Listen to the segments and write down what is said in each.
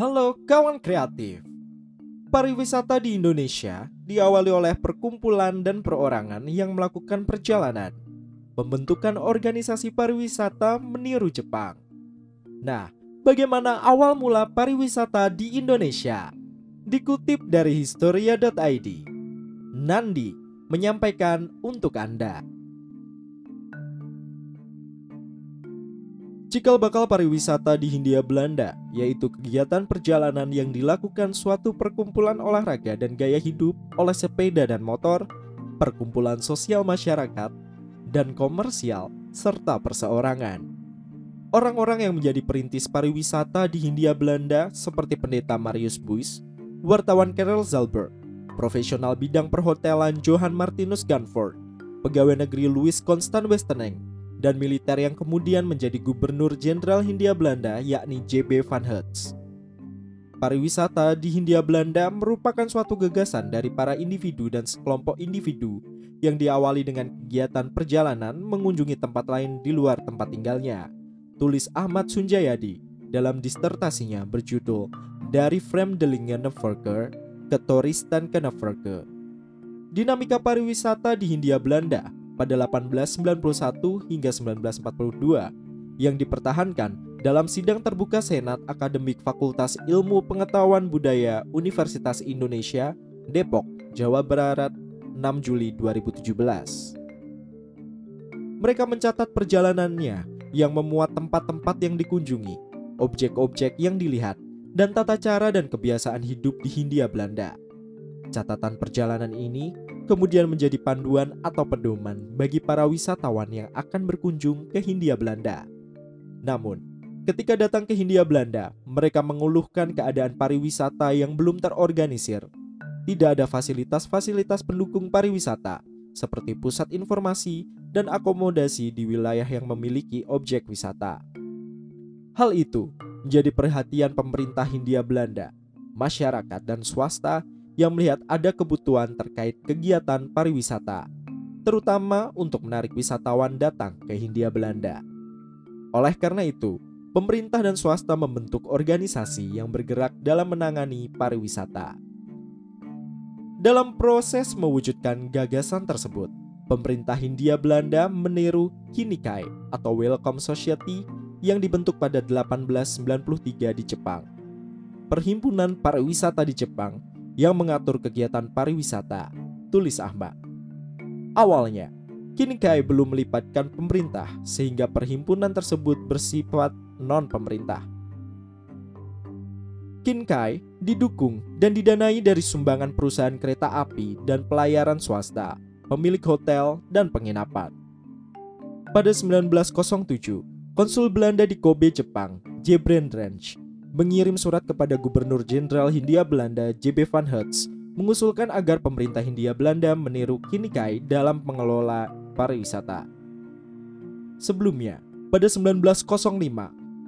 Halo kawan kreatif. Pariwisata di Indonesia diawali oleh perkumpulan dan perorangan yang melakukan perjalanan. Pembentukan organisasi pariwisata meniru Jepang. Nah, bagaimana awal mula pariwisata di Indonesia? Dikutip dari historia.id, Nandi menyampaikan untuk Anda. Cikal bakal pariwisata di Hindia Belanda, yaitu kegiatan perjalanan yang dilakukan suatu perkumpulan olahraga dan gaya hidup oleh sepeda dan motor, perkumpulan sosial masyarakat, dan komersial, serta perseorangan. Orang-orang yang menjadi perintis pariwisata di Hindia Belanda seperti pendeta Marius Buys, wartawan Karel Zalberg, profesional bidang perhotelan Johan Martinus Ganford, pegawai negeri Louis Constant Westeneng, dan militer yang kemudian menjadi gubernur jenderal Hindia Belanda yakni JB van Hertz. Pariwisata di Hindia Belanda merupakan suatu gagasan dari para individu dan sekelompok individu yang diawali dengan kegiatan perjalanan mengunjungi tempat lain di luar tempat tinggalnya. Tulis Ahmad Sunjayadi dalam disertasinya berjudul Dari Fremdelingen Neverker ke Toristan ke Neverke. Dinamika pariwisata di Hindia Belanda pada 1891 hingga 1942 yang dipertahankan dalam sidang terbuka Senat Akademik Fakultas Ilmu Pengetahuan Budaya Universitas Indonesia, Depok, Jawa Barat, 6 Juli 2017. Mereka mencatat perjalanannya yang memuat tempat-tempat yang dikunjungi, objek-objek yang dilihat, dan tata cara dan kebiasaan hidup di Hindia Belanda. Catatan perjalanan ini kemudian menjadi panduan atau pedoman bagi para wisatawan yang akan berkunjung ke Hindia Belanda. Namun, ketika datang ke Hindia Belanda, mereka mengeluhkan keadaan pariwisata yang belum terorganisir. Tidak ada fasilitas-fasilitas pendukung pariwisata, seperti pusat informasi dan akomodasi di wilayah yang memiliki objek wisata. Hal itu menjadi perhatian pemerintah Hindia Belanda, masyarakat, dan swasta yang melihat ada kebutuhan terkait kegiatan pariwisata, terutama untuk menarik wisatawan datang ke Hindia Belanda. Oleh karena itu, pemerintah dan swasta membentuk organisasi yang bergerak dalam menangani pariwisata. Dalam proses mewujudkan gagasan tersebut, pemerintah Hindia Belanda meniru Kinikai atau Welcome Society yang dibentuk pada 1893 di Jepang. Perhimpunan Pariwisata di Jepang yang mengatur kegiatan pariwisata, tulis Ahmad. Awalnya, Kinikai belum melibatkan pemerintah sehingga perhimpunan tersebut bersifat non-pemerintah. Kinkai didukung dan didanai dari sumbangan perusahaan kereta api dan pelayaran swasta, pemilik hotel, dan penginapan. Pada 1907, konsul Belanda di Kobe, Jepang, J. Brandrange, mengirim surat kepada Gubernur Jenderal Hindia Belanda JB van Hertz mengusulkan agar pemerintah Hindia Belanda meniru Kinikai dalam mengelola pariwisata. Sebelumnya, pada 1905,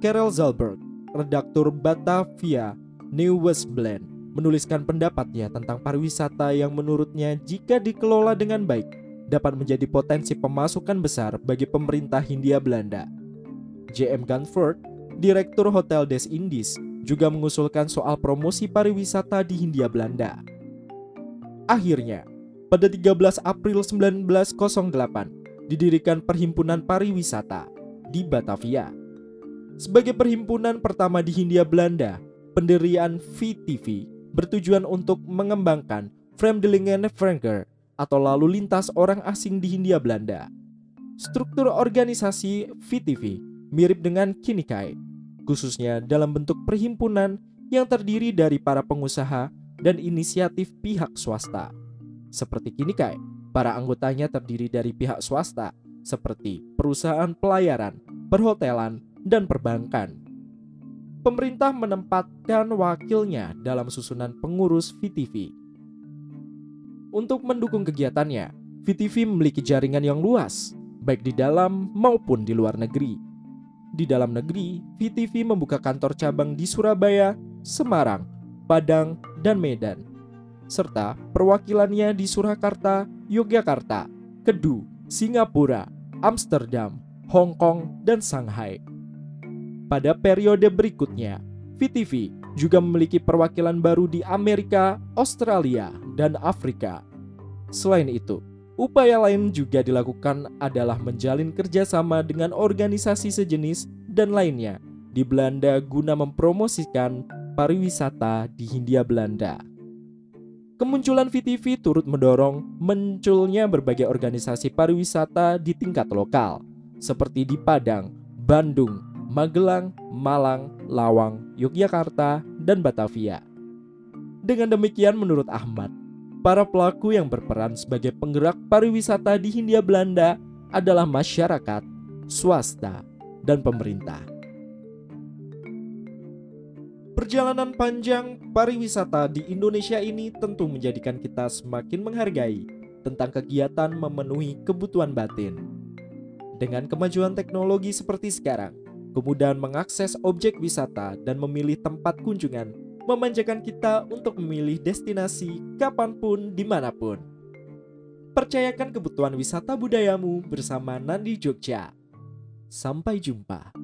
Karel Zalberg, redaktur Batavia New West Blend, menuliskan pendapatnya tentang pariwisata yang menurutnya jika dikelola dengan baik dapat menjadi potensi pemasukan besar bagi pemerintah Hindia Belanda. J.M. Gunford Direktur Hotel Des Indies juga mengusulkan soal promosi pariwisata di Hindia Belanda. Akhirnya, pada 13 April 1908 didirikan Perhimpunan Pariwisata di Batavia. Sebagai perhimpunan pertama di Hindia Belanda, pendirian VTV bertujuan untuk mengembangkan Fremdelingen Franker atau lalu lintas orang asing di Hindia Belanda. Struktur organisasi VTV mirip dengan Kinikai, khususnya dalam bentuk perhimpunan yang terdiri dari para pengusaha dan inisiatif pihak swasta. Seperti Kinikai, para anggotanya terdiri dari pihak swasta seperti perusahaan pelayaran, perhotelan, dan perbankan. Pemerintah menempatkan wakilnya dalam susunan pengurus VTV. Untuk mendukung kegiatannya, VTV memiliki jaringan yang luas, baik di dalam maupun di luar negeri di dalam negeri, VTV membuka kantor cabang di Surabaya, Semarang, Padang, dan Medan, serta perwakilannya di Surakarta, Yogyakarta, Kedu, Singapura, Amsterdam, Hong Kong, dan Shanghai. Pada periode berikutnya, VTV juga memiliki perwakilan baru di Amerika, Australia, dan Afrika. Selain itu, upaya lain juga dilakukan adalah menjalin kerjasama dengan organisasi sejenis dan lainnya di Belanda guna mempromosikan pariwisata di Hindia Belanda. Kemunculan VTV turut mendorong munculnya berbagai organisasi pariwisata di tingkat lokal, seperti di Padang, Bandung, Magelang, Malang, Lawang, Yogyakarta, dan Batavia. Dengan demikian menurut Ahmad, para pelaku yang berperan sebagai penggerak pariwisata di Hindia Belanda adalah masyarakat, swasta, dan pemerintah. Perjalanan panjang pariwisata di Indonesia ini tentu menjadikan kita semakin menghargai tentang kegiatan memenuhi kebutuhan batin. Dengan kemajuan teknologi seperti sekarang, kemudahan mengakses objek wisata dan memilih tempat kunjungan memanjakan kita untuk memilih destinasi kapan pun di mana pun. Percayakan kebutuhan wisata budayamu bersama Nandi Jogja. Sampai jumpa.